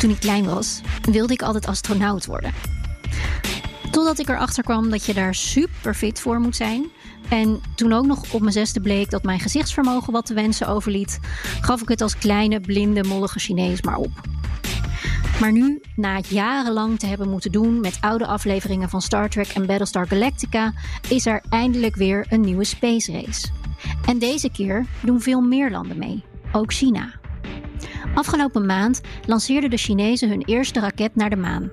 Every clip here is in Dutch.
Toen ik klein was, wilde ik altijd astronaut worden. Totdat ik erachter kwam dat je daar super fit voor moet zijn. En toen ook nog op mijn zesde bleek dat mijn gezichtsvermogen wat te wensen overliet, gaf ik het als kleine, blinde, mollige Chinees maar op. Maar nu, na het jarenlang te hebben moeten doen met oude afleveringen van Star Trek en Battlestar Galactica, is er eindelijk weer een nieuwe space race. En deze keer doen veel meer landen mee, ook China. Afgelopen maand lanceerden de Chinezen hun eerste raket naar de maan.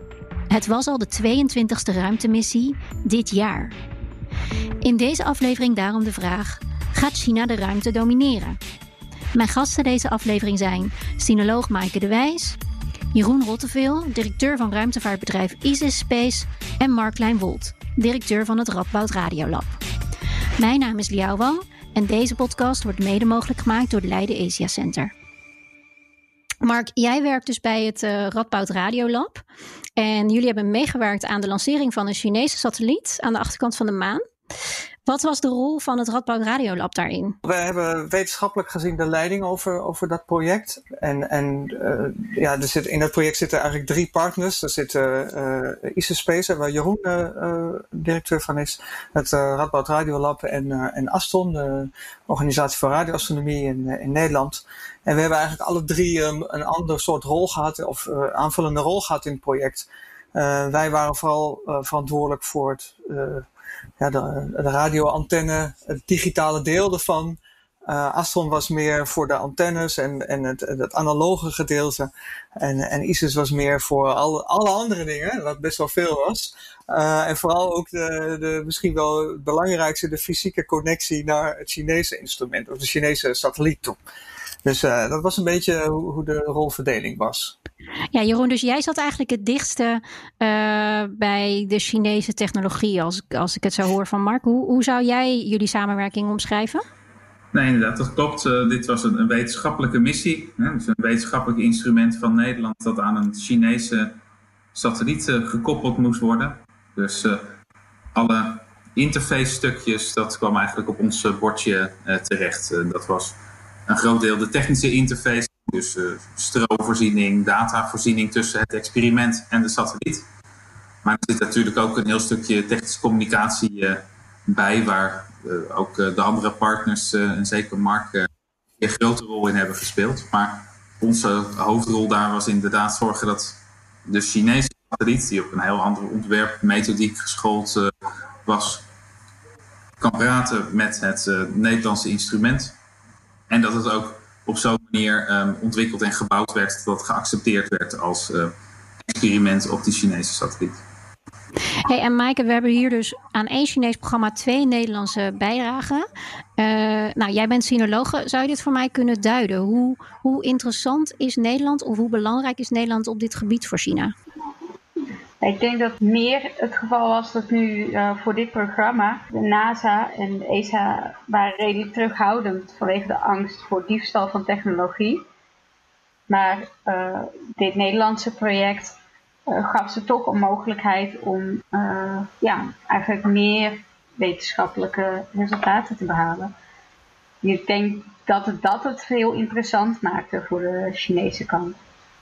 Het was al de 22e ruimtemissie dit jaar. In deze aflevering daarom de vraag: gaat China de ruimte domineren? Mijn gasten deze aflevering zijn sinoloog Maaike de Wijs, Jeroen Rotteveel, directeur van ruimtevaartbedrijf Isis Space en Mark Kleinwold, directeur van het Radboud Radiolab. Mijn naam is Liao Wang en deze podcast wordt mede mogelijk gemaakt door het Leiden Asia Center. Mark, jij werkt dus bij het uh, Radboud Radiolab. En jullie hebben meegewerkt aan de lancering van een Chinese satelliet aan de achterkant van de maan. Wat was de rol van het Radboud Radiolab daarin? We hebben wetenschappelijk gezien de leiding over, over dat project. En, en uh, ja, er zit, in dat project zitten eigenlijk drie partners. Er zit uh, Space, waar Jeroen uh, directeur van is. Het Radboud Radiolab en, en Aston, de organisatie voor radioastronomie in, in Nederland. En we hebben eigenlijk alle drie um, een ander soort rol gehad, of aanvullende rol gehad in het project. wij waren vooral verantwoordelijk voor het ja, de, de radioantenne, het digitale deel ervan. Astron was meer voor de antennes en, en het, het analoge gedeelte. En, en ISIS was meer voor alle, alle andere dingen, wat best wel veel was. En vooral ook de, de, misschien wel het belangrijkste, de fysieke connectie naar het Chinese instrument, of de Chinese satelliet toe. Dus uh, dat was een beetje hoe, hoe, de rolverdeling was. Ja, Jeroen, dus jij zat eigenlijk het dichtste uh, bij de Chinese technologie, als, als ik het zo hoor van Mark. Hoe, hoe zou jij jullie samenwerking omschrijven? Nee, inderdaad, dat klopt. Uh, dit was een, een wetenschappelijke missie. Hè? Dus een wetenschappelijk instrument van Nederland dat aan een Chinese satelliet gekoppeld moest worden. Dus alle interface stukjes, dat kwam eigenlijk op ons bordje terecht. dat was een groot deel de technische interface, dus uh, stroomvoorziening, datavoorziening tussen het experiment en de satelliet. Maar er zit natuurlijk ook een heel stukje technische communicatie uh, bij, waar uh, ook de andere partners, en zeker Mark, een grote rol in hebben gespeeld. Maar onze hoofdrol daar was inderdaad zorgen dat de Chinese satelliet, die op een heel andere ontwerpmethodiek geschoold was, kan praten met het Nederlandse instrument en dat het ook op zo'n manier um, ontwikkeld en gebouwd werd dat geaccepteerd werd als uh, experiment op die Chinese satelliet. Hey, en Maaike, we hebben hier dus aan één Chinees programma twee Nederlandse bijdragen. Uh, nou, jij bent sinologe. Zou je dit voor mij kunnen duiden? Hoe, hoe interessant is Nederland of hoe belangrijk is Nederland op dit gebied voor China? Ik denk dat meer het geval was dat nu uh, voor dit programma de NASA en de ESA waren redelijk terughoudend vanwege de angst voor diefstal van technologie. Maar uh, dit Nederlandse project uh, gaf ze toch een mogelijkheid om ja, eigenlijk meer wetenschappelijke resultaten te behalen. Ik denk dat het, dat het heel interessant maakte voor de Chinese kant.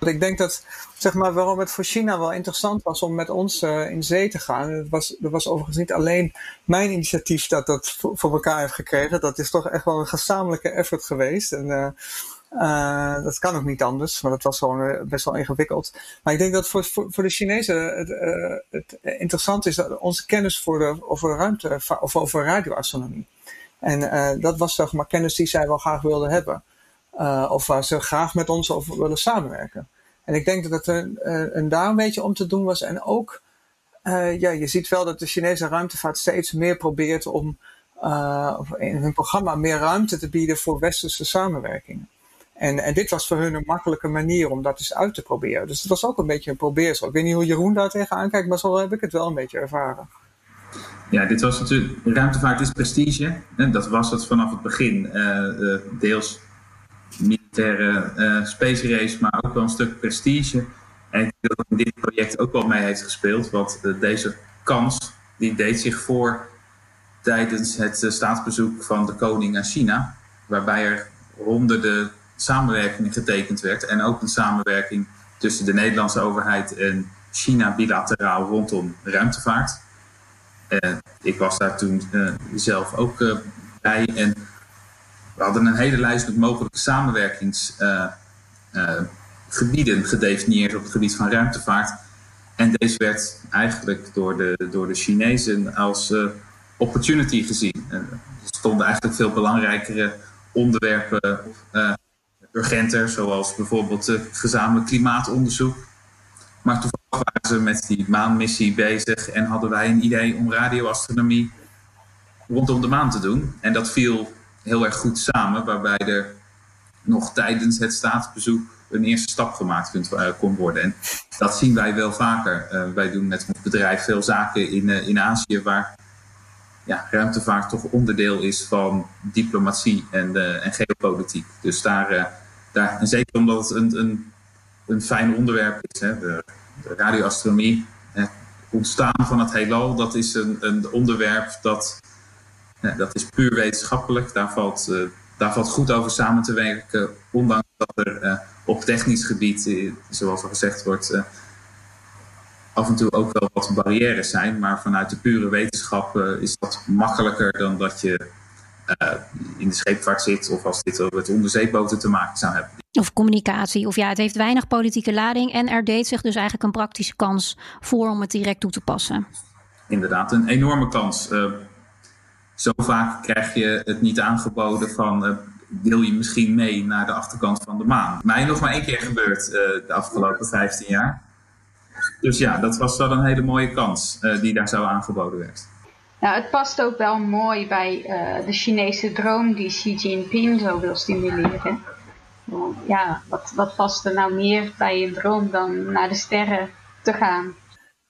Ik denk dat, zeg maar, waarom het voor China wel interessant was om met ons uh, in zee te gaan. Het was, dat was overigens niet alleen mijn initiatief dat dat voor, elkaar heeft gekregen. Dat is toch echt wel een gezamenlijke effort geweest. En uh, uh, dat kan ook niet anders, maar dat was gewoon best wel ingewikkeld. Maar ik denk dat voor, voor, de Chinezen het, het interessant is dat onze kennis voor de, over ruimte of over radioastronomie. En dat was zeg maar kennis die zij wel graag wilden hebben. Of waar ze graag met ons over willen samenwerken. En ik denk dat het een, een daar een beetje om te doen was. En ook, uh, ja, je ziet wel dat de Chinese ruimtevaart steeds meer probeert om uh, in hun programma meer ruimte te bieden voor westerse samenwerkingen. En, en dit was voor hun een makkelijke manier om dat eens uit te proberen. Dus het was ook een beetje een probeersel. Ik weet niet hoe Jeroen daar tegenaan kijkt, maar zo heb ik het wel een beetje ervaren. Ja, dit was natuurlijk, ruimtevaart is prestige. En dat was het vanaf het begin. Uh, deels militaire uh, space race, maar ook wel een stuk prestige. En ik denk dat dit project ook wel mee heeft gespeeld. Want deze kans, die deed zich voor tijdens het staatsbezoek van de koning aan China. Waarbij er honderden samenwerkingen getekend werd. En ook een samenwerking tussen de Nederlandse overheid en China bilateraal rondom ruimtevaart. Ik was daar toen zelf ook bij. En we hadden een hele lijst met mogelijke samenwerkingsgebieden gedefinieerd op het gebied van ruimtevaart. En deze werd eigenlijk door de, door de Chinezen als opportunity gezien. er stonden eigenlijk veel belangrijkere onderwerpen urgenter, zoals bijvoorbeeld gezamenlijk klimaatonderzoek. Maar toevallig waren ze met die maanmissie bezig en hadden wij een idee om radioastronomie rondom de maan te doen. En dat viel heel erg goed samen, waarbij er nog tijdens het staatsbezoek een eerste stap gemaakt kunt, uh, kon worden. En dat zien wij wel vaker. Uh, wij doen met ons bedrijf veel zaken in, uh, in Azië, waar ja, ruimtevaart toch onderdeel is van diplomatie en, en geopolitiek. Dus daar, daar, en zeker omdat het een, een, een fijn onderwerp is, hè, de radioastronomie, het ontstaan van het heelal, dat is een, een onderwerp dat, dat is puur wetenschappelijk. Daar valt, uh, daar valt goed over samen te werken, ondanks dat er uh, op technisch gebied, uh, zoals er gezegd wordt, af en toe ook wel wat barrières zijn. Maar vanuit de pure wetenschap is dat makkelijker dan dat je in de scheepvaart zit of als dit met onderzeeboten te maken zou hebben. Of communicatie. Of ja, het heeft weinig politieke lading. En er deed zich dus eigenlijk een praktische kans voor om het direct toe te passen. Inderdaad, een enorme kans. Zo vaak krijg je het niet aangeboden van. Uh, wil je misschien mee naar de achterkant van de maan? Mij nog maar één keer gebeurd uh, de afgelopen 15 jaar. Dus ja, dat was wel een hele mooie kans die daar zo aangeboden werd. Nou, het past ook wel mooi bij de Chinese droom die Xi Jinping zo wil stimuleren ja, wat, wat past er nou meer bij je droom dan naar de sterren te gaan?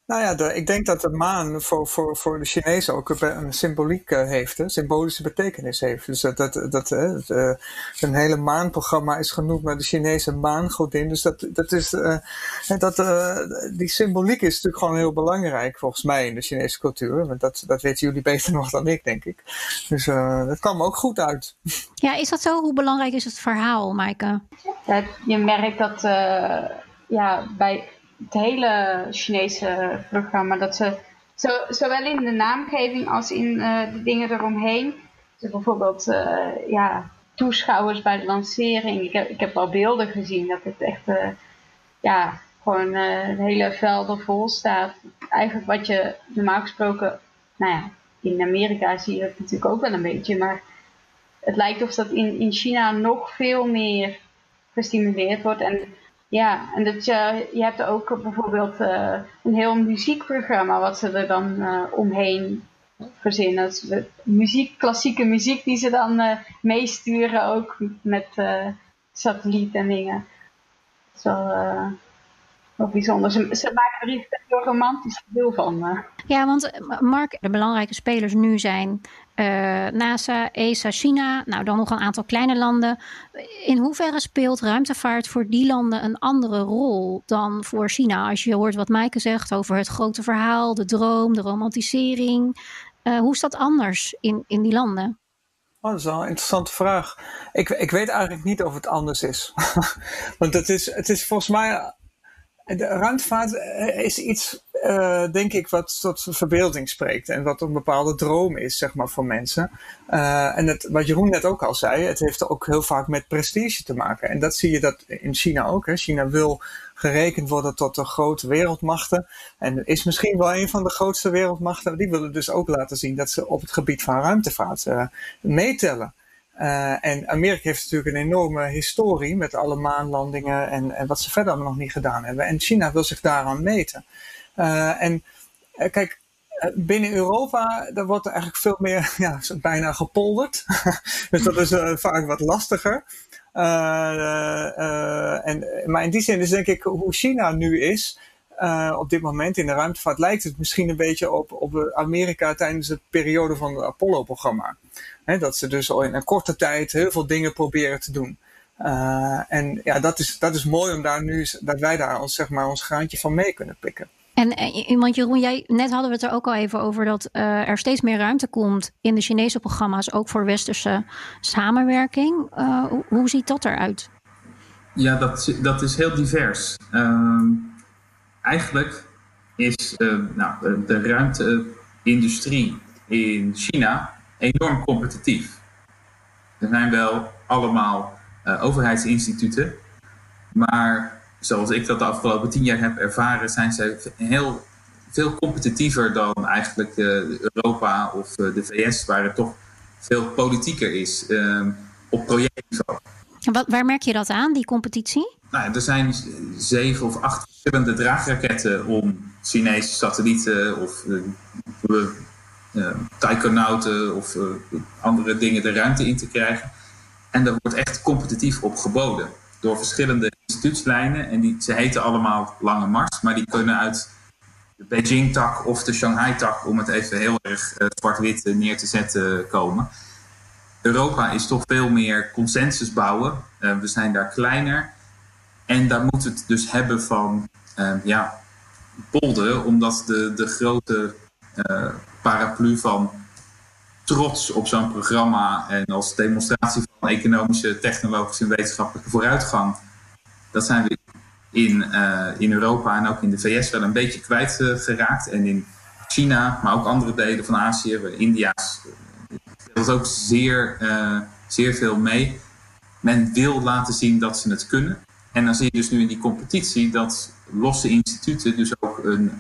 Nou ja, de, ik denk dat de maan voor, voor, voor de Chinezen ook een symboliek uh, heeft, een symbolische betekenis heeft. Dus dat, dat, dat uh, een hele maanprogramma is genoemd naar de Chinese maangodin. Dus dat, dat is, uh, dat, die symboliek is natuurlijk gewoon heel belangrijk volgens mij in de Chinese cultuur. Want dat, dat weten jullie beter nog dan ik, denk ik. Dus dat kwam ook goed uit. Ja, is dat zo? Hoe belangrijk is het verhaal, Maaike? Ja, je merkt dat ja, bij het hele Chinese programma. Dat ze zo, zowel in de naamgeving als in uh, de dingen eromheen. Dus bijvoorbeeld uh, ja, toeschouwers bij de lancering. Ik heb, ik heb al beelden gezien dat het echt uh, ja, gewoon hele velden vol staat. Eigenlijk wat je normaal gesproken, nou ja, in Amerika zie je dat natuurlijk ook wel een beetje. Maar het lijkt of dat in, in China nog veel meer gestimuleerd wordt. En ja, en dat je, je hebt ook bijvoorbeeld uh, een heel muziekprogramma wat ze er dan uh, omheen verzinnen. Muziek, klassieke muziek die ze dan uh, meesturen ook met satelliet en dingen. Dat wel bijzonder. Ze, ze maken er een heel romantisch deel van. Ja, want Mark, de belangrijke spelers nu zijn uh, NASA, ESA, China, nou dan nog een aantal kleine landen. In hoeverre speelt ruimtevaart voor die landen een andere rol dan voor China? Als je hoort wat Maaike zegt over het grote verhaal, de droom, de romantisering. Uh, hoe is dat anders in, in die landen? Oh, dat is wel een interessante vraag. Ik, ik weet eigenlijk niet of het anders is. Want het is, het is volgens mij de ruimtevaart eh, is iets, uh, denk ik, wat tot verbeelding spreekt. En wat een bepaalde droom is, zeg maar, voor mensen. Uh, en het, wat Jeroen net ook al zei, het heeft ook heel vaak met prestige te maken. En dat zie je dat in China ook. Hè. China wil gerekend worden tot de grote wereldmachten. En is misschien wel een van de grootste wereldmachten. Die willen dus ook laten zien dat ze op het gebied van ruimtevaart meetellen. Uh, en Amerika heeft natuurlijk een enorme historie met alle maanlandingen en, en wat ze verder nog niet gedaan hebben. En China wil zich daaraan meten. Uh, en uh, kijk, binnen Europa, daar wordt er eigenlijk veel meer, ja, bijna gepolderd. dus dat is vaak wat lastiger. en, maar in die zin is denk ik hoe China nu is. op dit moment in de ruimtevaart lijkt het misschien een beetje op, op Amerika tijdens de periode van het Apollo-programma. Dat ze dus al in een korte tijd heel veel dingen proberen te doen. en ja, dat is, dat is mooi om daar nu, dat wij daar ons, zeg maar, ons graantje van mee kunnen pikken. En iemand, Jeroen, jij, net hadden we het er ook al even over dat uh, er steeds meer ruimte komt in de Chinese programma's, ook voor westerse samenwerking. Uh, hoe, hoe, ziet dat eruit? Ja, dat, dat is heel divers. Uh, eigenlijk is uh, nou, de ruimteindustrie in China enorm competitief. Er zijn wel allemaal overheidsinstituten, maar zoals ik dat de afgelopen tien jaar heb ervaren, zijn ze heel veel competitiever dan eigenlijk uh, Europa of uh, de VS, waar het toch veel politieker is uh, op projectniveau. Wat, waar merk je dat aan, die competitie? Nou, er zijn zeven of acht verschillende draagraketten om Chinese satellieten of uh, taikonauten of andere dingen de ruimte in te krijgen. En daar wordt echt competitief op geboden door verschillende instituutslijnen. En die, ze heten allemaal Lange Mars, maar die kunnen uit de Beijing-tak of de Shanghai-tak, om het even heel erg uh, zwart-wit eh, neer te zetten, komen. Europa is toch veel meer consensus bouwen. Uh, we zijn daar kleiner. En daar moeten we het dus hebben van ja, polderen, omdat de, de grote paraplu van trots op zo'n programma en als demonstratie van economische, technologische en wetenschappelijke vooruitgang. Dat zijn we in, uh, in Europa en ook in de VS wel een beetje kwijtgeraakt. Uh, en in China, maar ook andere delen van Azië, India, dat ook zeer, uh, zeer veel mee. Men wil laten zien dat ze het kunnen. En dan zie je dus nu in die competitie dat losse instituten dus ook een,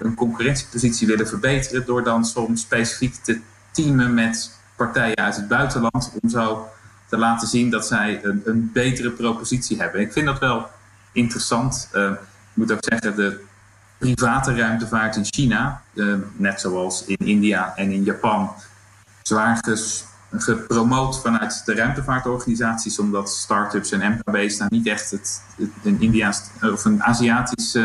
een concurrentiepositie willen verbeteren door dan soms specifiek te teamen met partijen uit het buitenland om zo te laten zien dat zij een, een betere propositie hebben. Ik vind dat wel interessant. Uh, ik moet ook zeggen, de private ruimtevaart in China, uh, net zoals in India en in Japan, zwaar gepromoot vanuit de ruimtevaartorganisaties, omdat start-ups en MKB's daar niet echt het, een India's of een Aziatisch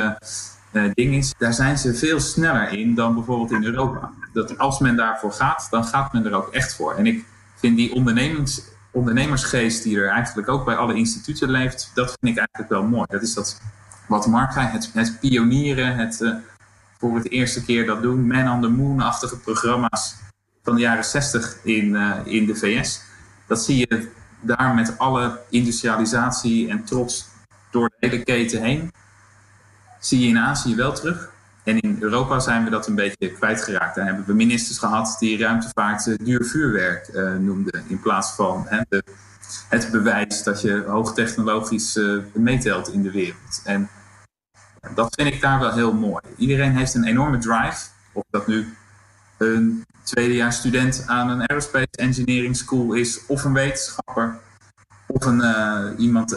ding is. Daar zijn ze veel sneller in dan bijvoorbeeld in Europa dat als men daarvoor gaat, dan gaat men er ook echt voor. En ik vind die ondernemings, ondernemersgeest die er eigenlijk ook bij alle instituten leeft, dat vind ik eigenlijk wel mooi. Dat is dat wat Mark zei, het, het pionieren, het uh, voor het eerste keer dat doen, Man on the Moon-achtige programma's van de jaren 60 in, uh, in de VS. Dat zie je daar met alle industrialisatie en trots door de hele keten heen. Zie je in Azië wel terug. En in Europa zijn we dat een beetje kwijtgeraakt. Daar hebben we ministers gehad die ruimtevaart uh, duur vuurwerk uh, noemden. In plaats van hè, het bewijs dat je hoogtechnologisch uh, meetelt in de wereld. En dat vind ik daar wel heel mooi. Iedereen heeft een enorme drive. Of dat nu een tweedejaars student aan een aerospace engineering school is, of een wetenschapper, of een, iemand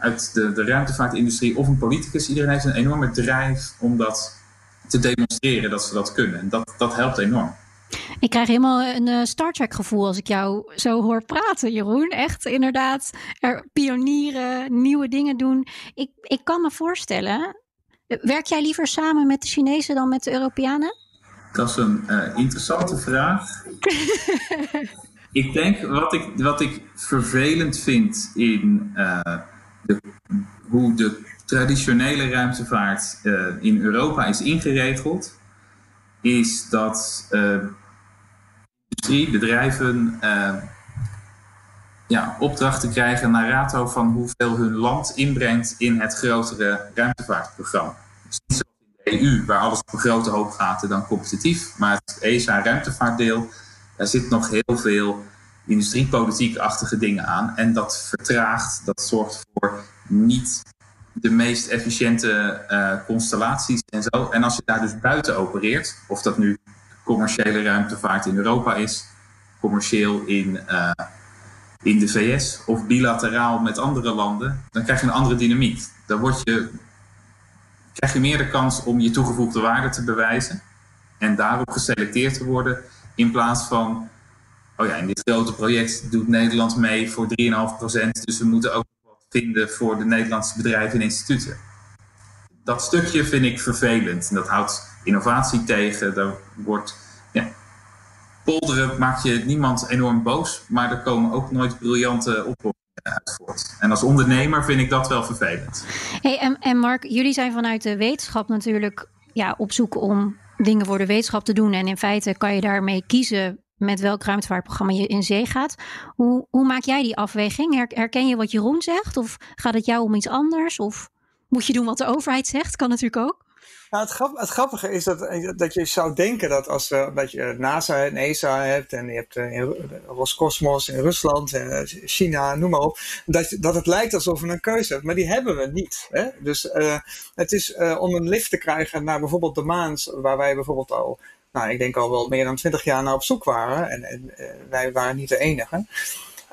uit de, de ruimtevaartindustrie of een politicus. Iedereen heeft een enorme drijf om dat te demonstreren dat ze dat kunnen. En dat, dat helpt enorm. Ik krijg helemaal een uh, Star Trek gevoel als ik jou zo hoor praten, Jeroen. Echt, inderdaad. Er pionieren, nieuwe dingen doen. Ik, ik kan me voorstellen. Werk jij liever samen met de Chinezen dan met de Europeanen? Dat is een uh, interessante vraag. ik denk wat ik, wat ik vervelend vind in. Uh, hoe de traditionele ruimtevaart uh, in Europa is ingeregeld, is dat uh, industrie, bedrijven uh, ja, opdrachten krijgen naar rato van hoeveel hun land inbrengt in het grotere ruimtevaartprogramma. Dus niet zoals in de EU, waar alles op een grote hoop gaat dan competitief, maar het ESA-ruimtevaartdeel, daar zit nog heel veel industriepolitiek-achtige dingen aan. En dat vertraagt, dat zorgt voor niet de meest efficiënte uh, constellaties en zo. En als je daar dus buiten opereert, of dat nu commerciële ruimtevaart in Europa is, commercieel in, uh, in de VS of bilateraal met andere landen, dan krijg je een andere dynamiek. Dan word je, krijg je meer de kans om je toegevoegde waarde te bewijzen en daarop geselecteerd te worden, in plaats van oh ja, in dit grote project doet Nederland mee voor 3,5%. Dus we moeten ook wat vinden voor de Nederlandse bedrijven en instituten. Dat stukje vind ik vervelend. Dat houdt innovatie tegen. Daar wordt, ja, polderen maakt je niemand enorm boos, maar er komen ook nooit briljante oplossingen uit voort. En als ondernemer vind ik dat wel vervelend. Hey, en, en Mark, jullie zijn vanuit de wetenschap natuurlijk ja, op zoek om dingen voor de wetenschap te doen. En in feite kan je daarmee kiezen met welk ruimtevaartprogramma je in zee gaat. Hoe, hoe maak jij die afweging? Herken je wat Jeroen zegt? Of gaat het jou om iets anders? Of moet je doen wat de overheid zegt? Kan natuurlijk ook. Nou, het, grap, het, grappige is dat, dat je zou denken dat als uh, dat je NASA en ESA hebt en je hebt uh, Roscosmos in Rusland en China, noem maar op, dat, dat het lijkt alsof we een keuze hebben. Maar die hebben we niet. Hè? Dus het is om een lift te krijgen naar bijvoorbeeld de maan, waar wij bijvoorbeeld al nou, ik denk al wel meer dan twintig jaar naar op zoek waren. En, en wij waren niet de enige.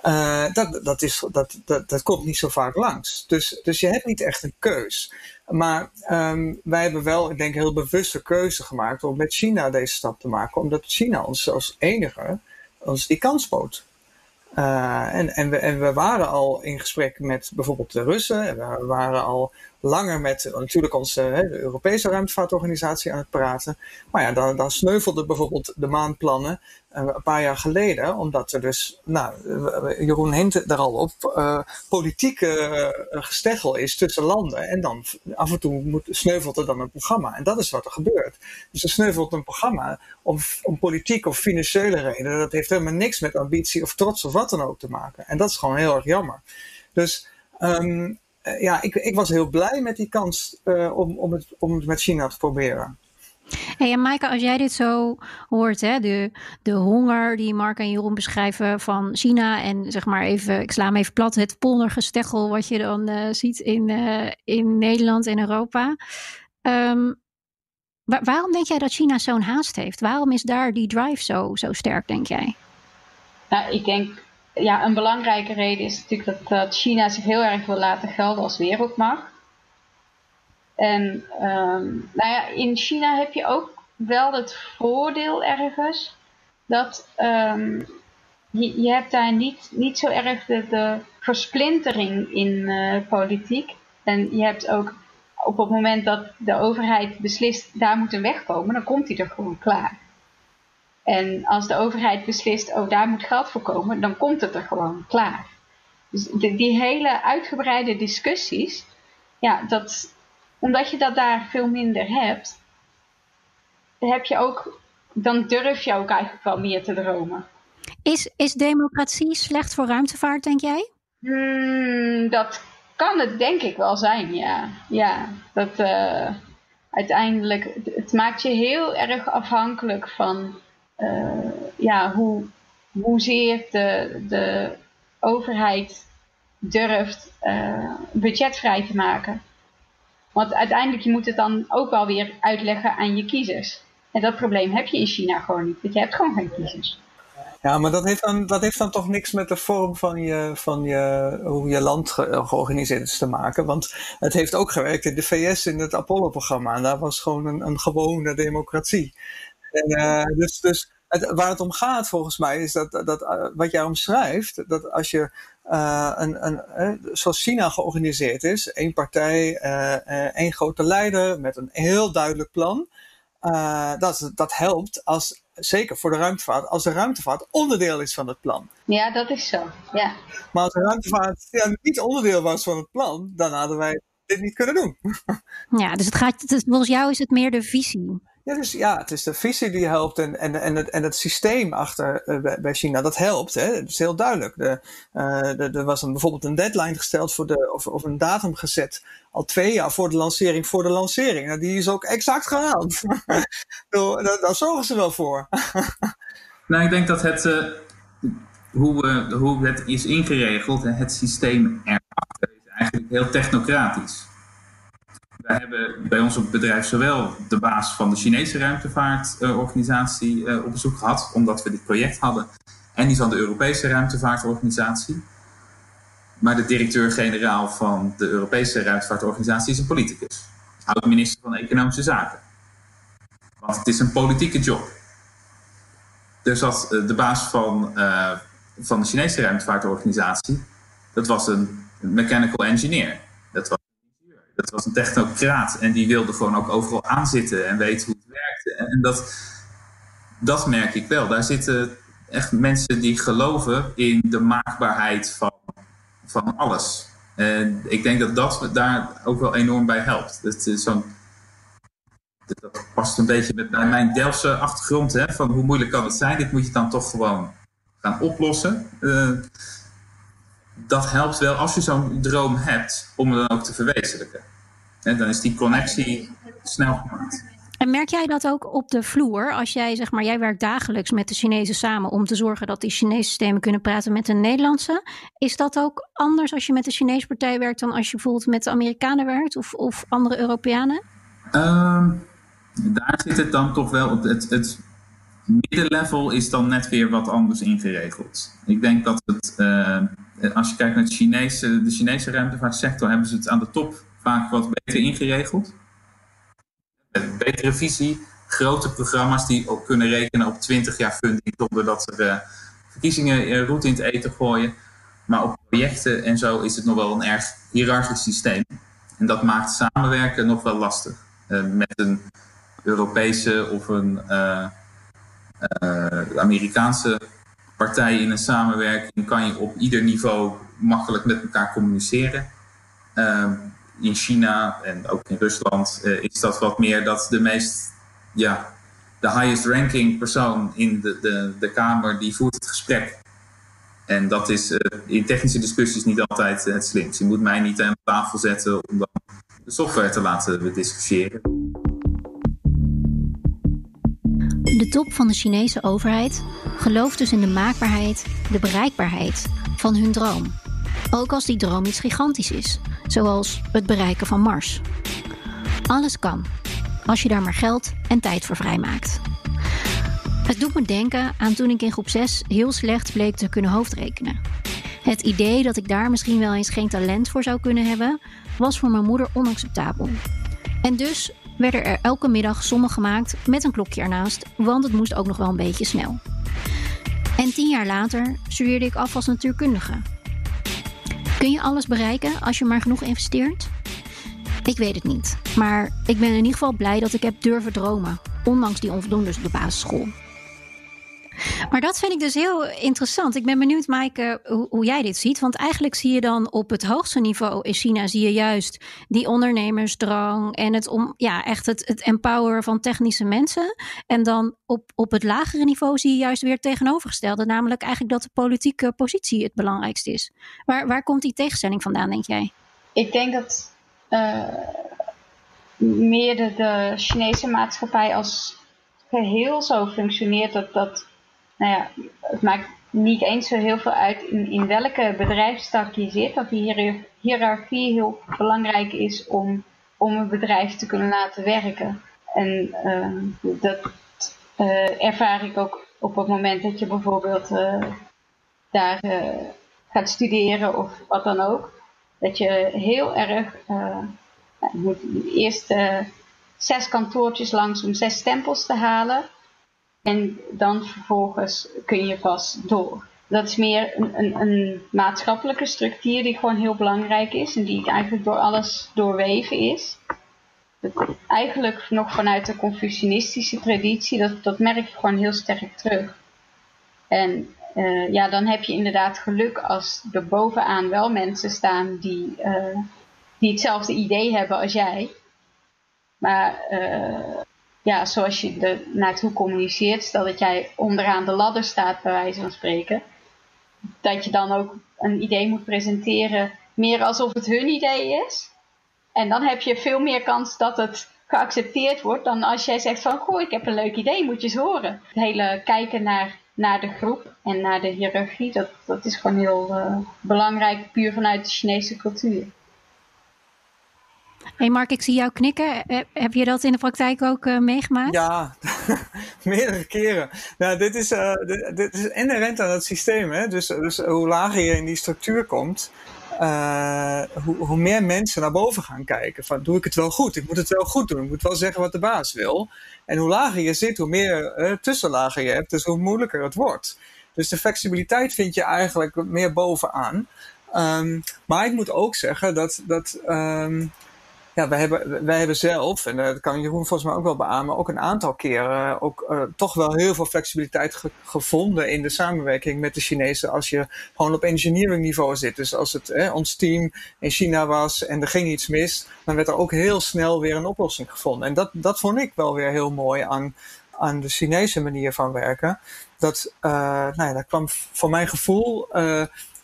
Uh, dat, dat, is, dat, dat, dat komt niet zo vaak langs. Dus, dus je hebt niet echt een keus. Maar um, wij hebben wel, ik denk, heel bewuste keuze gemaakt om met China deze stap te maken. Omdat China ons als enige ons die kans bood. Uh, en, en, we, en we waren al in gesprek met bijvoorbeeld de Russen. En we waren al langer met natuurlijk onze hè, de Europese ruimtevaartorganisatie aan het praten. Maar ja, dan, dan sneuvelden bijvoorbeeld de maanplannen uh, een paar jaar geleden, omdat er dus, nou, Jeroen hint daar al op, uh, politieke gesteggel is tussen landen. En dan af en toe moet, sneuvelt er dan een programma. En dat is wat er gebeurt. Dus er sneuvelt een programma om, om politieke of financiële redenen. Dat heeft helemaal niks met ambitie of trots of wat dan ook te maken. En dat is gewoon heel erg jammer. Dus uh, ja, ik, ik, was heel blij met die kans uh, om, om, het, om het met China te proberen. Hey, en Maaike, als jij dit zo hoort, hè, de, de honger die Mark en Jeroen beschrijven van China en zeg maar even, ik sla hem even plat, het poldergesteggel wat je dan uh, ziet in, in Nederland en Europa. Um, waar, waarom denk jij dat China zo'n haast heeft? Waarom is daar die drive zo, zo sterk, denk jij? Nou, ik denk ja, een belangrijke reden is natuurlijk dat, dat China zich heel erg wil laten gelden als wereldmacht. En um, nou ja, in China heb je ook wel het voordeel ergens dat um, je, je hebt daar niet, niet zo erg de, versplintering in uh, politiek. En je hebt ook op het moment dat de overheid beslist daar moet een weg komen, dan komt die er gewoon klaar. En als de overheid beslist, oh daar moet geld voor komen, dan komt het er gewoon klaar. Dus die hele uitgebreide discussies, ja, dat, omdat je dat daar veel minder hebt, heb je ook, dan durf je ook eigenlijk wel meer te dromen. Is, is democratie slecht voor ruimtevaart, denk jij? Hmm, dat kan het denk ik wel zijn, ja. Ja, dat uh, uiteindelijk, het maakt je heel erg afhankelijk van ja, hoe, hoezeer de, de overheid durft uh, budget vrij te maken. Want uiteindelijk je moet het dan ook wel weer uitleggen aan je kiezers. En dat probleem heb je in China gewoon niet, want je hebt gewoon geen kiezers. Ja, maar dat heeft, dan, dat heeft dan toch niks met de vorm van, je, van je, hoe je land ge, georganiseerd is te maken. Want het heeft ook gewerkt in de VS in het Apollo-programma. En daar was gewoon een, een gewone democratie. En, uh, dus, dus het, waar het om gaat volgens mij is dat, dat uh, wat jij omschrijft, dat als je uh, een, een, uh, zoals China georganiseerd is, één partij, één grote leider met een heel duidelijk plan, dat, dat helpt als, zeker voor de ruimtevaart, als de ruimtevaart onderdeel is van het plan. Ja, dat is zo. Ja. Maar als de ruimtevaart ja, niet onderdeel was van het plan, dan hadden wij dit niet kunnen doen. ja, dus het gaat, het, volgens jou is het meer de visie. Ja, dus ja, het is de visie die helpt en, en, en, het, en het systeem achter uh, bij China, dat helpt. Hè? Het is heel duidelijk. De, uh, er was een, bijvoorbeeld een deadline gesteld voor de, of, of een datum gezet al twee jaar voor de lancering, voor de lancering. Nou, die is ook exact gehaald. daar, daar zorgen ze wel voor. nou, ik denk dat het, uh, hoe, hoe het is ingeregeld, het systeem erachter, is eigenlijk heel technocratisch. Wij hebben bij ons op bedrijf zowel de baas van de Chinese ruimtevaartorganisatie uh, op bezoek gehad, omdat we dit project hadden, en die van de Europese ruimtevaartorganisatie. Maar de directeur-generaal van de Europese ruimtevaartorganisatie is een politicus, oud-minister van Economische Zaken. Want het is een politieke job. er zat de baas van, van de Chinese ruimtevaartorganisatie. Dat was een mechanical engineer. Dat was, een technocraat. En die wilde gewoon ook overal aanzitten en weten hoe het werkte. En, dat, dat merk ik wel. Daar zitten echt mensen die geloven in de maakbaarheid van, van alles. En ik denk dat dat daar ook wel enorm bij helpt. Dat, is zo'n, dat past een beetje met bij mijn Delftse achtergrond. Hè, van hoe moeilijk kan het zijn? Dit moet je dan toch gewoon gaan oplossen. Uh, dat helpt wel als je zo'n droom hebt om het dan ook te verwezenlijken. En dan is die connectie snel gemaakt. En merk jij dat ook op de vloer? Als jij, zeg maar, jij werkt dagelijks met de Chinezen samen om te zorgen dat die Chinese systemen kunnen praten met de Nederlandse. Is dat ook anders als je met de Chinese partij werkt dan als je bijvoorbeeld met de Amerikanen werkt of, of andere Europeanen? Uh, daar zit het dan toch wel op. Het, het middenlevel is dan net weer wat anders ingeregeld. Ik denk dat het, uh, als je kijkt naar Chinese, de Chinese ruimtevaartsector, hebben ze het aan de top vaak wat beter ingeregeld een betere visie, grote programma's die ook kunnen rekenen op 20 jaar funding zonder dat er verkiezingen uh, route in het eten gooien. Maar op projecten en zo is het nog wel een erg hiërarchisch systeem. En dat maakt samenwerken nog wel lastig. Uh, met een Europese of een Amerikaanse partij in een samenwerking kan je op ieder niveau makkelijk met elkaar communiceren. Ehm, in China en ook in Rusland uh, is dat wat meer dat de meest, ja, de highest ranking persoon in de, de, de Kamer, die voert het gesprek. En dat is uh, in technische discussies niet altijd het slimst. Je moet mij niet aan tafel zetten om dan de software te laten discussiëren. De top van de Chinese overheid gelooft dus in de maakbaarheid, de bereikbaarheid van hun droom. Ook als die droom iets gigantisch is, zoals het bereiken van Mars. Alles kan, als je daar maar geld en tijd voor vrijmaakt. Het doet me denken aan toen ik in groep 6 heel slecht bleek te kunnen hoofdrekenen. Het idee dat ik daar misschien wel eens geen talent voor zou kunnen hebben, was voor mijn moeder onacceptabel. En dus werden er elke middag sommen gemaakt met een klokje ernaast, want het moest ook nog wel een beetje snel. En tien jaar later studeerde ik af als natuurkundige. Kun je alles bereiken als je maar genoeg investeert? Ik weet het niet. Maar ik ben in ieder geval blij dat ik heb durven dromen. Ondanks die onvoldoendes op de basisschool. Maar dat vind ik dus heel interessant. Ik ben benieuwd, Maaike, hoe, hoe, jij dit ziet. Want eigenlijk zie je dan op het hoogste niveau in China... zie je juist die ondernemersdrang... en het, om, ja, echt het, het empoweren van technische mensen. En dan op, op het lagere niveau zie je juist weer het tegenovergestelde. Namelijk eigenlijk dat de politieke positie het belangrijkste is. Waar, waar komt die tegenstelling vandaan, denk jij? Ik denk dat uh, meer de, de Chinese maatschappij als geheel zo functioneert... dat... dat nou ja, het maakt niet eens zo heel veel uit in, in welke bedrijfstak je zit. Dat die hiërarchie heel belangrijk is om, om een bedrijf te kunnen laten werken. En uh, dat uh, ervaar ik ook op het moment dat je bijvoorbeeld uh, daar gaat studeren of wat dan ook. Dat je heel erg, je moet eerst zes kantoortjes langs om zes stempels te halen. En dan vervolgens kun je pas door. Dat is meer een, een, een, maatschappelijke structuur die gewoon heel belangrijk is en die eigenlijk door alles doorweven is. eigenlijk nog vanuit de Confucianistische traditie, dat, dat merk je gewoon heel sterk terug. En uh, ja, dan heb je inderdaad geluk als er bovenaan wel mensen staan die, uh, die hetzelfde idee hebben als jij. Maar uh, ja, zoals je er naartoe communiceert, stel dat jij onderaan de ladder staat, bij wijze van spreken, dat je dan ook een idee moet presenteren, meer alsof het hun idee is. En dan heb je veel meer kans dat het geaccepteerd wordt dan als jij zegt van, goh, ik heb een leuk idee, moet je eens horen. Het hele kijken naar, naar de groep en naar de hiërarchie, dat, dat is gewoon heel uh, belangrijk, puur vanuit de Chinese cultuur hey Mark, ik zie jou knikken. Heb je dat in de praktijk ook uh, meegemaakt? Ja, meerdere keren. Nou, dit, is, uh, dit, is inherent aan het systeem. Hè? Dus, dus hoe lager je in die structuur komt, hoe, hoe, meer mensen naar boven gaan kijken. Van, doe ik het wel goed? Ik moet het wel goed doen. Ik moet wel zeggen wat de baas wil. En hoe lager je zit, hoe meer uh, tussenlagen je hebt. Dus hoe moeilijker het wordt. Dus de flexibiliteit vind je eigenlijk meer bovenaan. Um, maar ik moet ook zeggen dat, dat um, ja, wij hebben, wij hebben zelf, en dat kan Jeroen volgens mij ook wel beamen, ook een aantal keren ook uh, toch wel heel veel flexibiliteit ge gevonden in de samenwerking met de Chinezen als je gewoon op engineering niveau zit. Dus als het eh, ons team in China was en er ging iets mis, dan werd er ook heel snel weer een oplossing gevonden. En dat, dat vond ik wel weer heel mooi aan, aan de Chinese manier van werken. Dat, uh, nou ja, dat kwam voor mijn gevoel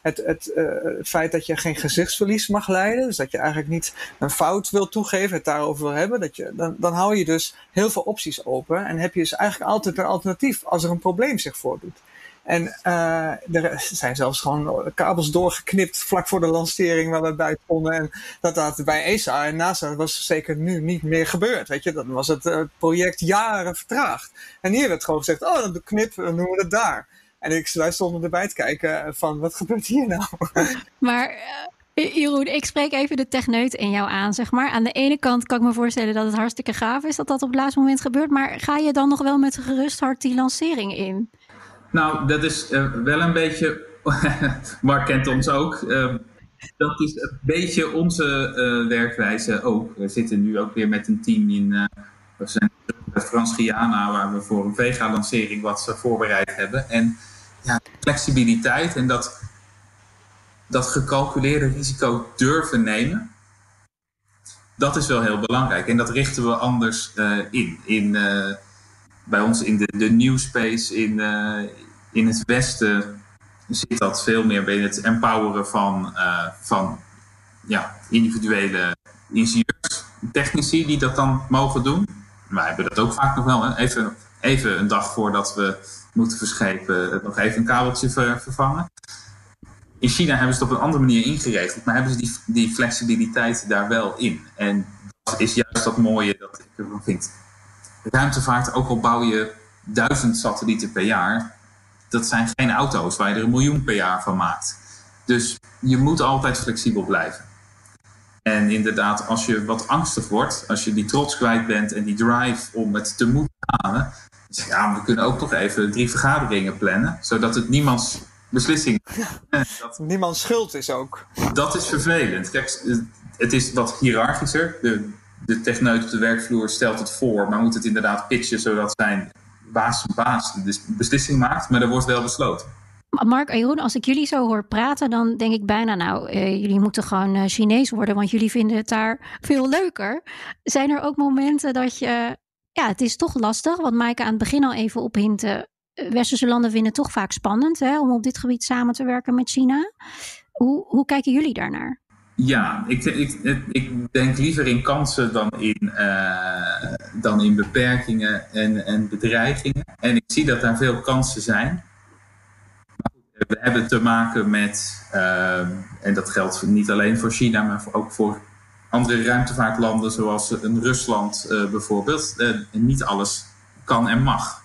het, uh, het feit dat je geen gezichtsverlies mag leiden. Dus dat je eigenlijk niet een fout wil toegeven, het daarover wil hebben. Dat je, dan, dan hou je dus heel veel opties open. En heb je dus eigenlijk altijd een alternatief als er een probleem zich voordoet. En uh, er zijn zelfs gewoon kabels doorgeknipt vlak voor de lancering waar we bij stonden. En dat dat bij ESA en NASA was zeker nu niet meer gebeurd. Weet je, dan was het uh, project jaren vertraagd. En hier werd gewoon gezegd, oh, dan knip, dan noemen we het daar. En ik, wij stonden erbij te kijken van, wat gebeurt hier nou? Maar... Uh, Jeroen, ik spreek even de techneut in jou aan, zeg maar. Aan de ene kant kan ik me voorstellen dat het hartstikke gaaf is dat dat op het laatste moment gebeurt. Maar ga je dan nog wel met een gerust hart die lancering in? Nou, dat is uh, wel een beetje. Mark kent ons ook. Uh, dat is een beetje onze uh, werkwijze ook. We zitten nu ook weer met een team in. we zijn bij Frans Guyana, waar we voor een Vega-lancering wat voorbereid hebben. En ja, flexibiliteit en dat, dat gecalculeerde risico durven nemen, dat is wel heel belangrijk. En dat richten we anders uh, in. in uh, bij ons in de, de new space in, uh, in het Westen zit dat veel meer bij het empoweren van, van ja, individuele ingenieurs, technici die dat dan mogen doen. Wij hebben dat ook vaak nog wel. Even, even een dag voordat we moeten verschepen, nog even een kabeltje vervangen. In China hebben ze het op een andere manier ingeregeld, maar hebben ze die, die flexibiliteit daar wel in. En dat is juist dat mooie dat ik ervan vind. Ruimtevaart, ook al bouw je duizend satellieten per jaar, dat zijn geen auto's waar je er een miljoen per jaar van maakt. Dus je moet altijd flexibel blijven. En inderdaad, als je wat angstig wordt, als je die trots kwijt bent en die drive om het te moeten halen, dus ja, we kunnen ook toch even drie vergaderingen plannen, zodat het niemands beslissing is. Dat, niemands schuld is ook. Dat is vervelend. Kijk, het is wat hiërarchischer. De, de techneut op de werkvloer stelt het voor, maar moet het inderdaad pitchen zodat zijn baas baas de beslissing maakt, maar er wordt wel besloten. Mark en Jeroen, als ik jullie zo hoor praten, dan denk ik bijna, nou, eh, jullie moeten gewoon uh, Chinees worden, want jullie vinden het daar veel leuker. Zijn er ook momenten dat je, ja, het is toch lastig, wat Maaike aan het begin al even ophintte. Westerse landen vinden het toch vaak spannend hè, om op dit gebied samen te werken met China. Hoe, hoe kijken jullie daarnaar? Ja, ik, ik, ik denk liever in kansen dan in, uh, dan in beperkingen en, en bedreigingen. En ik zie dat daar veel kansen zijn we hebben te maken met, uh, en dat geldt niet alleen voor China, maar ook voor andere ruimtevaartlanden zoals een Rusland uh, bijvoorbeeld. Uh, niet alles kan en mag.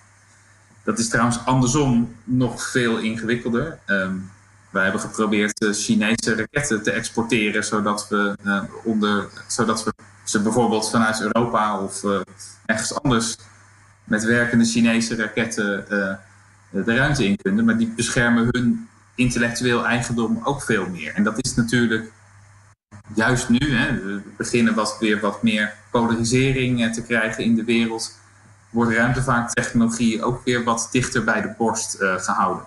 Dat is trouwens andersom nog veel ingewikkelder. Um, wij hebben geprobeerd Chinese raketten te exporteren, zodat we, onder, zodat we ze bijvoorbeeld vanuit Europa of ergens anders met werkende Chinese raketten de ruimte in kunnen, maar die beschermen hun intellectueel eigendom ook veel meer. En dat is natuurlijk juist nu, hè, we beginnen wat, weer wat meer polarisering eh, te krijgen in de wereld, wordt ruimtevaarttechnologie ook weer wat dichter bij de borst uh, gehouden.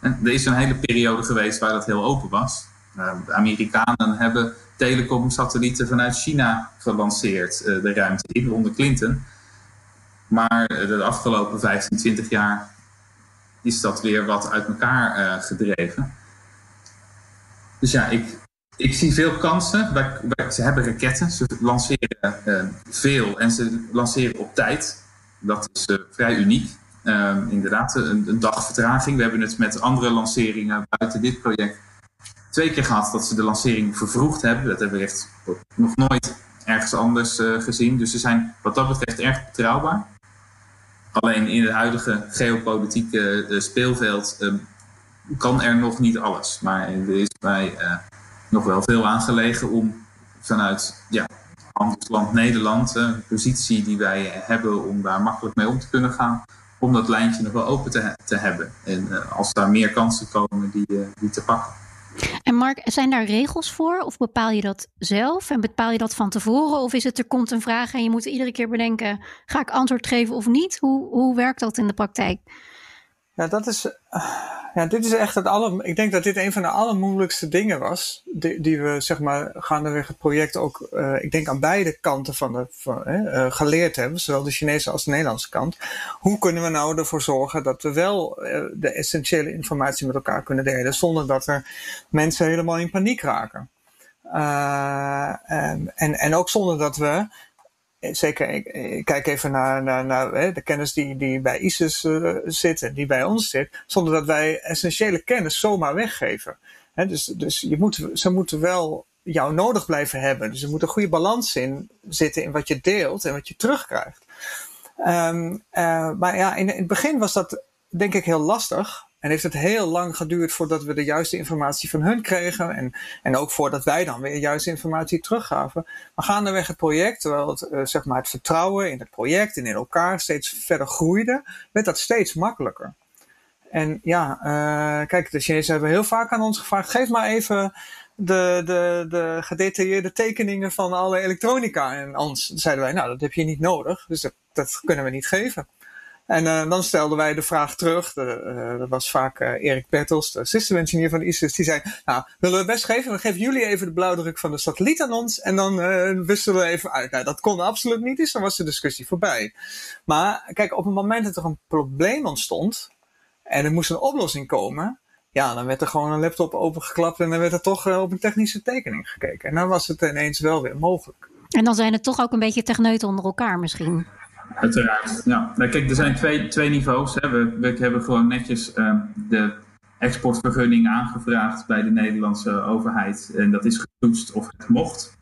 En er is een hele periode geweest waar dat heel open was. Uh, de Amerikanen hebben telecom-satellieten vanuit China gelanceerd, de ruimte in, onder Clinton. Maar de afgelopen 15, 20 jaar is dat weer wat uit elkaar gedreven. Dus ja, ik, ik zie veel kansen. Ze hebben raketten, ze lanceren uh, veel en ze lanceren op tijd. Dat is uh, vrij uniek. Ehm, inderdaad, een, een, dag vertraging. We hebben het met andere lanceringen buiten dit project twee keer gehad dat ze de lancering vervroegd hebben. Dat hebben we echt nog nooit ergens anders gezien. Dus ze zijn wat dat betreft erg betrouwbaar. Alleen in het huidige geopolitieke speelveld uh, kan er nog niet alles. Maar er is bij nog wel veel aangelegen om vanuit ja, handelsland Nederland, een positie die wij hebben om daar makkelijk mee om te kunnen gaan, om dat lijntje nog wel open te, te hebben. En uh, als daar meer kansen komen, die, uh, die te pakken. En Mark, zijn daar regels voor? Of bepaal je dat zelf? En bepaal je dat van tevoren? Of is het er komt een vraag en je moet iedere keer bedenken: ga ik antwoord geven of niet? Hoe, hoe werkt dat in de praktijk? Ja, dat is. Ja, dit is echt het aller. Ik denk dat dit een van de allermoeilijkste dingen was. Die, die we, zeg maar, gaandeweg het project ook. Uh, ik denk aan beide kanten van de. Uh, geleerd hebben, zowel de Chinese als de Nederlandse kant. Hoe kunnen we nou ervoor zorgen dat we wel de essentiële informatie met elkaar kunnen delen. zonder dat er mensen helemaal in paniek raken. En, en, ook zonder dat we eh, zeker, ik, kijk even naar, naar, hè, de kennis die, die bij ISIS uh, zit en die bij ons zit, zonder dat wij essentiële kennis zomaar weggeven. Hè, dus dus je moet, ze moeten wel jou nodig blijven hebben. Dus er moet een goede balans in zitten in wat je deelt en wat je terugkrijgt. Um, uh, maar ja, in het begin was dat denk ik heel lastig. En heeft het heel lang geduurd voordat we de juiste informatie van hun kregen. En, en ook voordat wij dan weer juiste informatie teruggaven. Maar gaandeweg het project, terwijl het, uh, zeg maar het vertrouwen in het project en in elkaar steeds verder groeide, werd dat steeds makkelijker. En ja, uh, kijk, de Chinezen hebben heel vaak aan ons gevraagd: geef maar even de, de, de gedetailleerde tekeningen van alle elektronica. En anders zeiden wij: nou, dat heb je niet nodig, dus dat kunnen we niet geven. En uh, dan stelden wij de vraag terug. Dat was vaak uh, Erik Bertels, de system engineer van ISIS. Die zei, nou, willen we best geven? Dan geven jullie even de blauwdruk van de satelliet aan ons. En dan wisselen we even uit. Nou, dat kon absoluut niet, dus dan was de discussie voorbij. Maar kijk, op het moment dat er een probleem ontstond. En er moest een oplossing komen. Ja, dan werd er gewoon een laptop opengeklapt. En dan werd er toch op een technische tekening gekeken. En dan was het ineens wel weer mogelijk. En dan zijn het toch ook een beetje techneuten onder elkaar misschien. Uiteraard. Ja. Nou, kijk, er zijn twee, twee niveaus. Hè. We, we hebben gewoon netjes uh, de exportvergunning aangevraagd bij de Nederlandse overheid. En dat is getoetst of het mocht.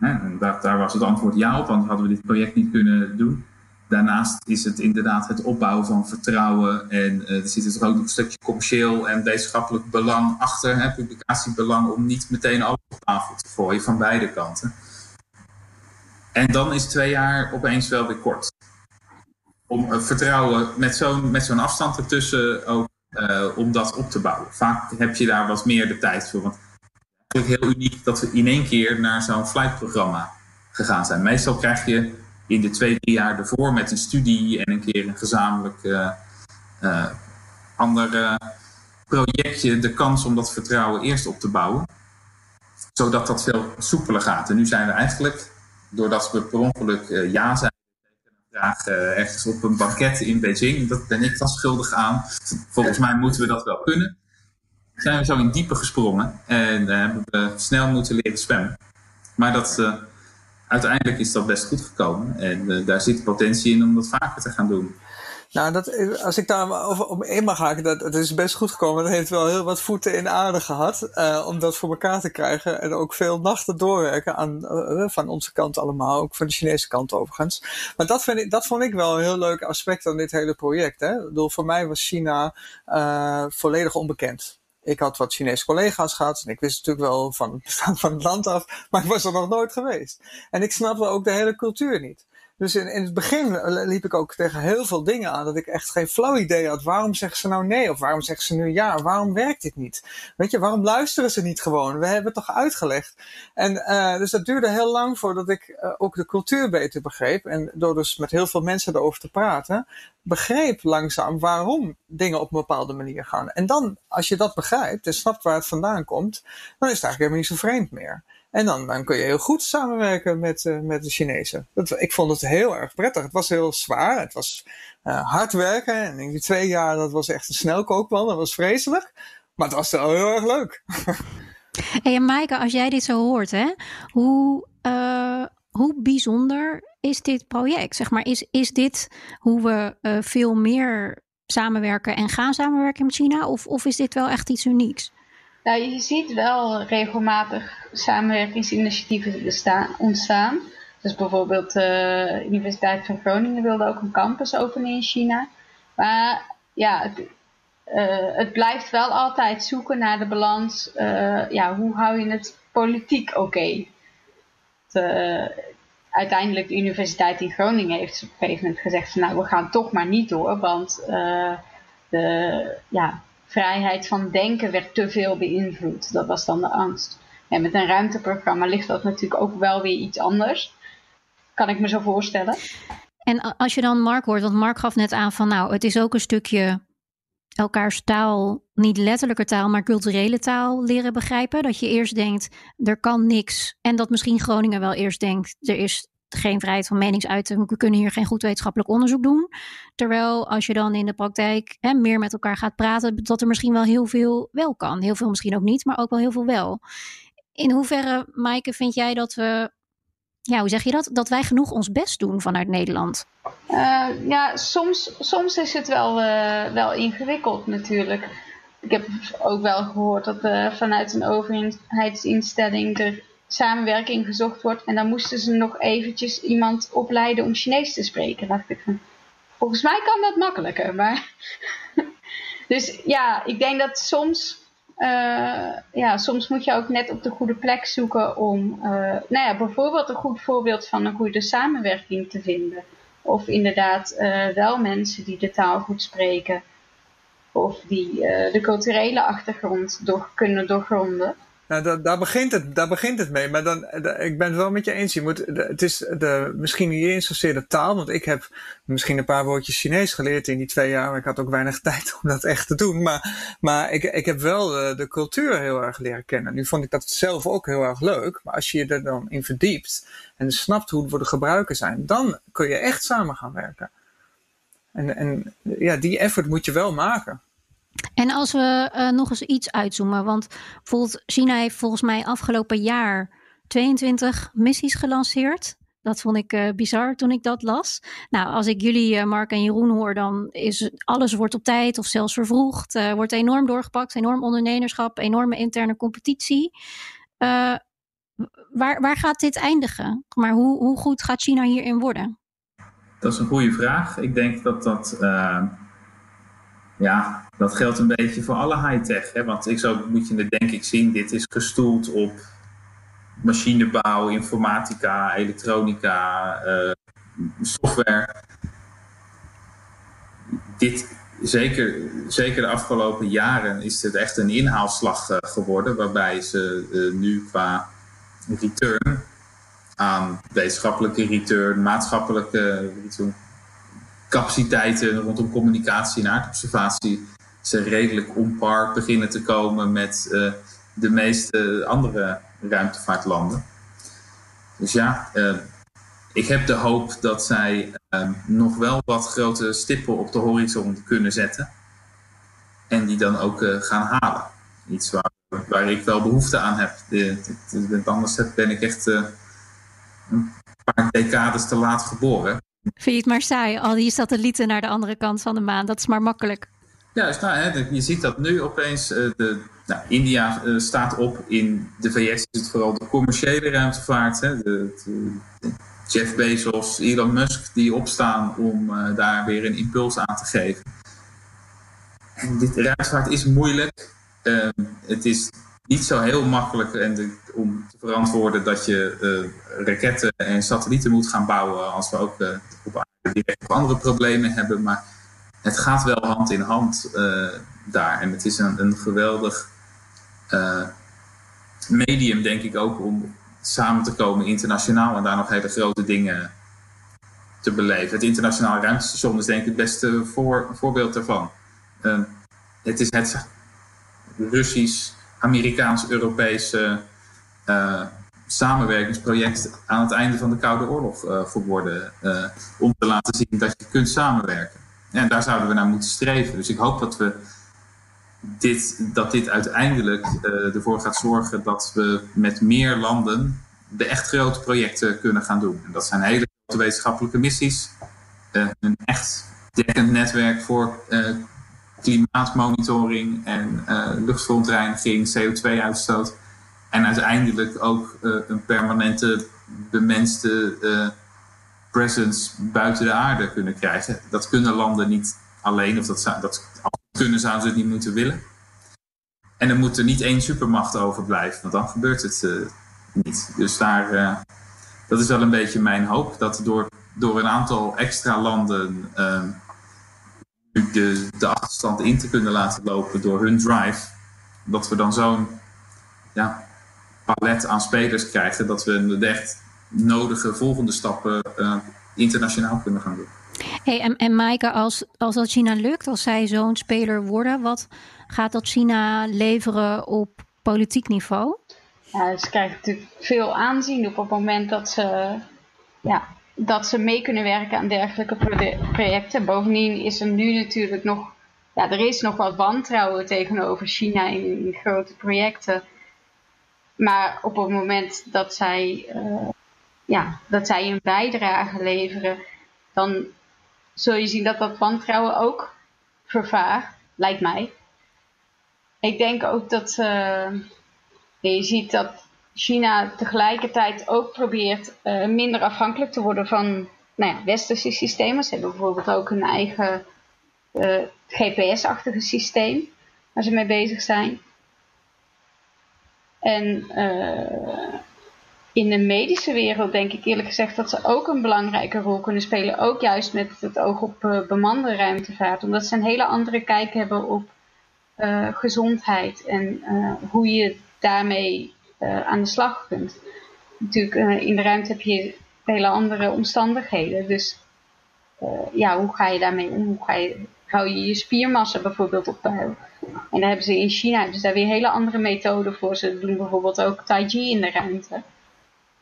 En daar, daar was het antwoord ja op, anders hadden we dit project niet kunnen doen. Daarnaast is het inderdaad het opbouwen van vertrouwen. En uh, er zit er ook een stukje commercieel en wetenschappelijk belang achter, hè, publicatiebelang, om niet meteen alles op tafel te gooien van beide kanten. En dan is twee jaar opeens wel weer kort. Om uh, vertrouwen met zo'n met zo'n afstand ertussen ook uh, om dat op te bouwen. Vaak heb je daar wat meer de tijd voor. Want het is heel uniek dat we in één keer naar zo'n flightprogramma gegaan zijn. Meestal krijg je in de twee, drie jaar ervoor met een studie en een keer een gezamenlijk uh, ander projectje de kans om dat vertrouwen eerst op te bouwen. Zodat dat veel soepeler gaat. En nu zijn we eigenlijk doordat we per ongeluk uh, ja zijn vraag uh, ergens op een banket in Beijing. Dat ben ik dan schuldig aan. Volgens mij moeten we dat wel kunnen. Zijn we zo in diepe gesprongen en uh, hebben we snel moeten leren zwemmen. Maar dat, uiteindelijk is dat best goed gekomen. En daar zit potentie in om dat vaker te gaan doen. Nou, dat, als ik daar over op in mag haken, dat, is best goed gekomen. Het heeft wel heel wat voeten in aarde gehad uh, om dat voor elkaar te krijgen. En ook veel nachten doorwerken aan, uh, van onze kant allemaal, ook van de Chinese kant overigens. Maar dat, vind ik, dat vond ik wel een heel leuk aspect aan dit hele project. Hè. Bedoel, voor mij was China volledig onbekend. Ik had wat Chinese collega's gehad en ik wist natuurlijk wel van van het land af, maar ik was er nog nooit geweest. En ik snapte ook de hele cultuur niet. Dus in, in het begin liep ik ook tegen heel veel dingen aan dat ik echt geen flauw idee had. Waarom zeggen ze nou nee? Of waarom zeggen ze nu ja? Waarom werkt dit niet? Weet je, waarom luisteren ze niet gewoon? We hebben het toch uitgelegd. En uh, dus dat duurde heel lang voordat ik uh, ook de cultuur beter begreep. En door dus met heel veel mensen erover te praten, begreep langzaam waarom dingen op een bepaalde manier gaan. En dan, als je dat begrijpt en snapt waar het vandaan komt, dan is het eigenlijk helemaal niet zo vreemd meer. En dan, dan kun je heel goed samenwerken met, uh, met de Chinezen. Dat, ik vond het heel erg prettig. Het was heel zwaar. Het was uh, hard werken. En in die twee jaar, dat was echt een snelkookpan. Dat was vreselijk. Maar het was wel heel erg leuk. hey, en Maaike, als jij dit zo hoort, hè, hoe, uh, hoe bijzonder is dit project? Zeg maar, is, is dit hoe we veel meer samenwerken en gaan samenwerken met China? Of, of is dit wel echt iets unieks? Nou, je ziet wel regelmatig samenwerkingsinitiatieven ontstaan. Dus bijvoorbeeld de uh, Universiteit van Groningen wilde ook een campus openen in China. Maar ja, het, het blijft wel altijd zoeken naar de balans. ja, hoe hou je het politiek oké? uiteindelijk de Universiteit in Groningen heeft op een gegeven moment gezegd: van, Nou, we gaan toch maar niet door, want de ja, vrijheid van denken werd te veel beïnvloed. Dat was dan de angst. En met een ruimteprogramma ligt dat natuurlijk ook wel weer iets anders. Kan ik me zo voorstellen. En als je dan Mark hoort, want Mark gaf net aan van nou, het is ook een stukje elkaars taal, niet letterlijke taal, maar culturele taal leren begrijpen. Dat je eerst denkt, er kan niks. En dat misschien Groningen wel eerst denkt, er is geen vrijheid van meningsuiting. We kunnen hier geen goed wetenschappelijk onderzoek doen. Terwijl als je dan in de praktijk hè, meer met elkaar gaat praten, dat er misschien wel heel veel wel kan. Heel veel misschien ook niet, maar ook wel heel veel wel. In hoeverre, Maaike, vind jij dat we, ja, hoe zeg je dat? Dat wij genoeg ons best doen vanuit Nederland? Uh, ja, soms, soms is het wel, uh, wel ingewikkeld natuurlijk. Ik heb ook wel gehoord dat uh, vanuit een overheidsinstelling er samenwerking gezocht wordt. En dan moesten ze nog eventjes iemand opleiden om Chinees te spreken. Dacht ik van, volgens mij kan dat makkelijker. Maar dus ja, ik denk dat soms, uh, ja, soms moet je ook net op de goede plek zoeken om, uh, nou ja, bijvoorbeeld een goed voorbeeld van een goede samenwerking te vinden. Of inderdaad uh, wel mensen die de taal goed spreken. Of die de culturele achtergrond door, kunnen doorgronden. Nou, daar, begint het, daar begint het mee. Maar dan, ik ben het wel met je eens. Je moet, het is de, misschien niet eens taal. Want ik heb misschien een paar woordjes Chinees geleerd in die twee jaar. Maar ik had ook weinig tijd om dat echt te doen. Maar, maar ik, ik heb wel de, cultuur heel erg leren kennen. Nu vond ik dat zelf ook heel erg leuk. Maar als je je er dan in verdiept en snapt hoe het de gebruiken zijn. Dan kun je echt samen gaan werken. En, en ja, die effort moet je wel maken. En als we uh, nog eens iets uitzoomen, want bijvoorbeeld China heeft volgens mij afgelopen jaar 22 missies gelanceerd. Dat vond ik uh, bizar toen ik dat las. Nou, als ik jullie, uh, Mark en Jeroen, hoor, dan is alles wordt op tijd of zelfs vervroegd. Uh, wordt enorm doorgepakt, enorm ondernemerschap, enorme interne competitie. waar, waar gaat dit eindigen? Maar hoe, hoe goed gaat China hierin worden? Dat is een goede vraag. Ik denk dat dat ja, dat geldt een beetje voor alle high-tech. Want ik zo moet je het denk ik zien, dit is gestoeld op machinebouw, informatica, elektronica, uh, software. Dit, zeker, zeker de afgelopen jaren is het echt een inhaalslag uh, geworden, waarbij ze uh, nu qua return aan wetenschappelijke return, maatschappelijke return, capaciteiten rondom communicatie en aardobservatie ze redelijk on par beginnen te komen met uh, de meeste andere ruimtevaartlanden. Dus ja, uh, ik heb de hoop dat zij uh, nog wel wat grote stippen op de horizon kunnen zetten. En die dan ook gaan halen. Iets waar, waar ik wel behoefte aan heb. De, de, anders ben ik echt een paar decades te laat geboren. Vind je het maar saai, al die satellieten naar de andere kant van de maan? Dat is maar makkelijk. Dus nou, je ziet dat nu opeens. Uh, de, nou, India uh, staat op. In de VS is het vooral de commerciële ruimtevaart. Hè, de, Jeff Bezos, Elon Musk, die opstaan om uh, daar weer een impuls aan te geven. En dit ruimtevaart is moeilijk. Ehm, het is niet zo heel makkelijk en om te verantwoorden dat je raketten en satellieten moet gaan bouwen als we ook op aarde direct andere problemen hebben. Maar het gaat wel hand in hand uh, daar. En het is een, een geweldig medium, denk ik ook, om samen te komen internationaal en daar nog hele grote dingen te beleven. Het internationale ruimtestation is denk ik het beste voor, voorbeeld daarvan. Uh, het is het Russisch, Amerikaans-Europese samenwerkingsproject aan het einde van de Koude Oorlog geworden. om te laten zien dat je kunt samenwerken. En daar zouden we naar moeten streven. Dus ik hoop dat we dit, dat dit uiteindelijk uh, ervoor gaat zorgen dat we met meer landen de echt grote projecten kunnen gaan doen. En dat zijn hele grote wetenschappelijke missies. Uh, een echt dekkend netwerk voor uh, klimaatmonitoring en luchtverontreiniging, CO2-uitstoot. En uiteindelijk ook een permanente bemenste presence buiten de aarde kunnen krijgen. Dat kunnen landen niet alleen, of dat, dat kunnen, zouden ze het niet moeten willen. En er moet er niet één supermacht overblijven, want dan gebeurt het niet. Dus daar, uh, dat is wel een beetje mijn hoop, dat door, door een aantal extra landen uh, de, de achterstand in te kunnen laten lopen door hun drive, dat we dan zo'n ja, palet aan spelers krijgen, dat we de echt nodige volgende stappen internationaal kunnen gaan doen. Hey, en, en Maaike, als, als dat China lukt, als zij zo'n speler worden, wat gaat dat China leveren op politiek niveau? Ja, ze krijgen natuurlijk veel aanzien op het moment dat ze, ja, dat ze mee kunnen werken aan dergelijke projecten. Bovendien is er nu natuurlijk nog, ja, er is nog wat wantrouwen tegenover China in, grote projecten. Maar op het moment dat zij, uh, ja, dat zij een bijdrage leveren, dan zul je zien dat dat wantrouwen ook vervaagt, lijkt mij. Ik denk ook dat uh, je ziet dat China tegelijkertijd ook probeert uh, minder afhankelijk te worden van nou ja, westerse systemen. Ze hebben bijvoorbeeld ook een eigen uh, GPS-achtige systeem waar ze mee bezig zijn. En in de medische wereld denk ik eerlijk gezegd dat ze ook een belangrijke rol kunnen spelen. Ook juist met het oog op bemande ruimtevaart. Omdat ze een hele andere kijk hebben op gezondheid en hoe je daarmee aan de slag kunt. Natuurlijk, in de ruimte heb je hele andere omstandigheden. Dus ja, hoe ga je daarmee om? Hoe ga je, hou je je spiermassa bijvoorbeeld op peil? En daar hebben ze in China dus daar weer hele andere methoden voor. Ze doen bijvoorbeeld ook Tai Chi in de ruimte.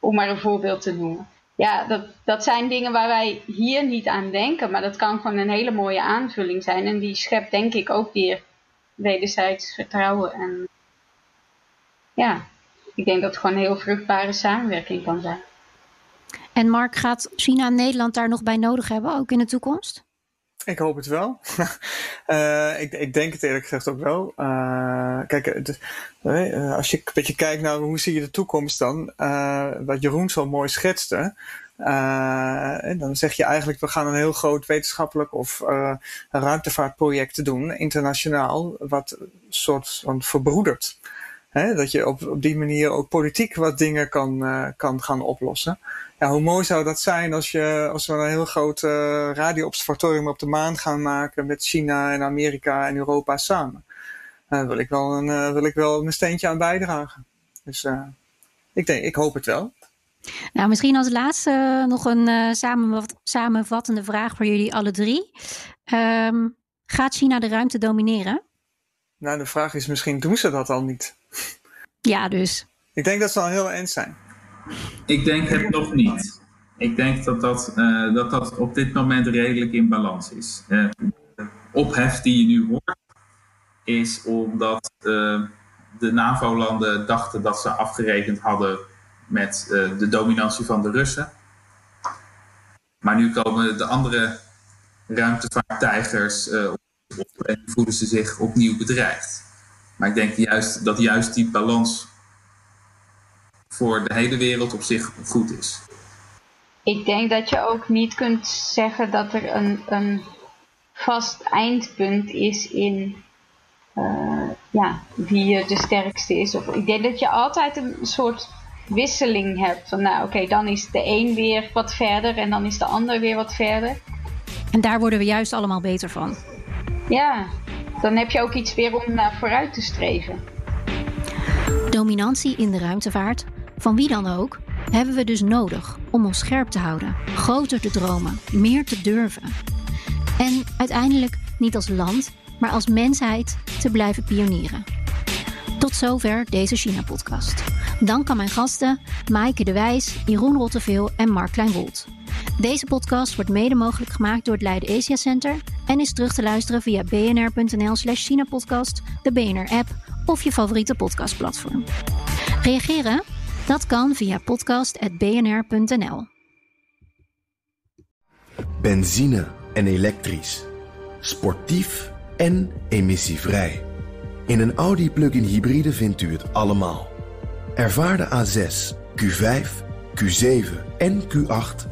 Om maar een voorbeeld te noemen. Ja, dat, dat zijn dingen waar wij hier niet aan denken. Maar dat kan gewoon een hele mooie aanvulling zijn. En die schept denk ik ook weer wederzijds vertrouwen. En ja, ik denk dat het gewoon een heel vruchtbare samenwerking kan zijn. En Mark, gaat China en Nederland daar nog bij nodig hebben, ook in de toekomst? Ik hoop het wel. uh, ik, ik, denk het eerlijk gezegd ook wel. Uh, kijk, uh, als je een beetje kijkt naar hoe zie je de toekomst dan, wat Jeroen zo mooi schetste, dan zeg je eigenlijk we gaan een heel groot wetenschappelijk of ruimtevaartproject doen, internationaal, wat soort van verbroedert. Hè, dat je op, op die manier ook politiek wat dingen kan, kan gaan oplossen ja, hoe mooi zou dat zijn als, je, als we een heel groot uh, radioobservatorium op de maan gaan maken met China en Amerika en Europa samen. Daar wil ik wel, een, wil ik wel mijn steentje aan bijdragen. Dus ik, denk, ik hoop het wel. Nou, misschien als laatste nog een samenvattende vraag voor jullie alle drie. Um, gaat China de ruimte domineren? Nou, de vraag is misschien doen ze dat al niet? Ja, dus. Ik denk dat ze al heel eind zijn. Ik denk het nog niet. Ik denk dat dat, uh, dat, dat op dit moment redelijk in balans is. Uh, de ophef die je nu hoort, is omdat uh, de NAVO-landen dachten dat ze afgerekend hadden met de dominantie van de Russen. Maar nu komen de andere ruimtevaarttijgers op en voelen ze zich opnieuw bedreigd. Maar ik denk juist, dat juist die balans voor de hele wereld op zich goed is. Ik denk dat je ook niet kunt zeggen dat er een, een vast eindpunt is in uh, ja, wie de sterkste is. Of, ik denk dat je altijd een soort wisseling hebt. Van nou oké, dan is de een weer wat verder en dan is de ander weer wat verder. En daar worden we juist allemaal beter van. Ja, dan heb je ook iets weer om naar vooruit te streven. Dominantie in de ruimtevaart van wie dan ook, hebben we dus nodig om ons scherp te houden, groter te dromen, meer te durven. En uiteindelijk niet als land, maar als mensheid te blijven pionieren. Tot zover deze China-podcast. Dank aan mijn gasten Maaike de Wijs, Jeroen Rotteveel en Mark Kleinwold. Deze podcast wordt mede mogelijk gemaakt door het Leiden Asia Center en is terug te luisteren via bnr.nl slash China-podcast, de BNR-app of je favoriete podcastplatform. Reageren? Dat kan via podcast.bnr.nl. Benzine en elektrisch. Sportief en emissievrij. In een Audi plug-in hybride vindt u het allemaal. Ervaar de A6, Q5, Q7 en Q8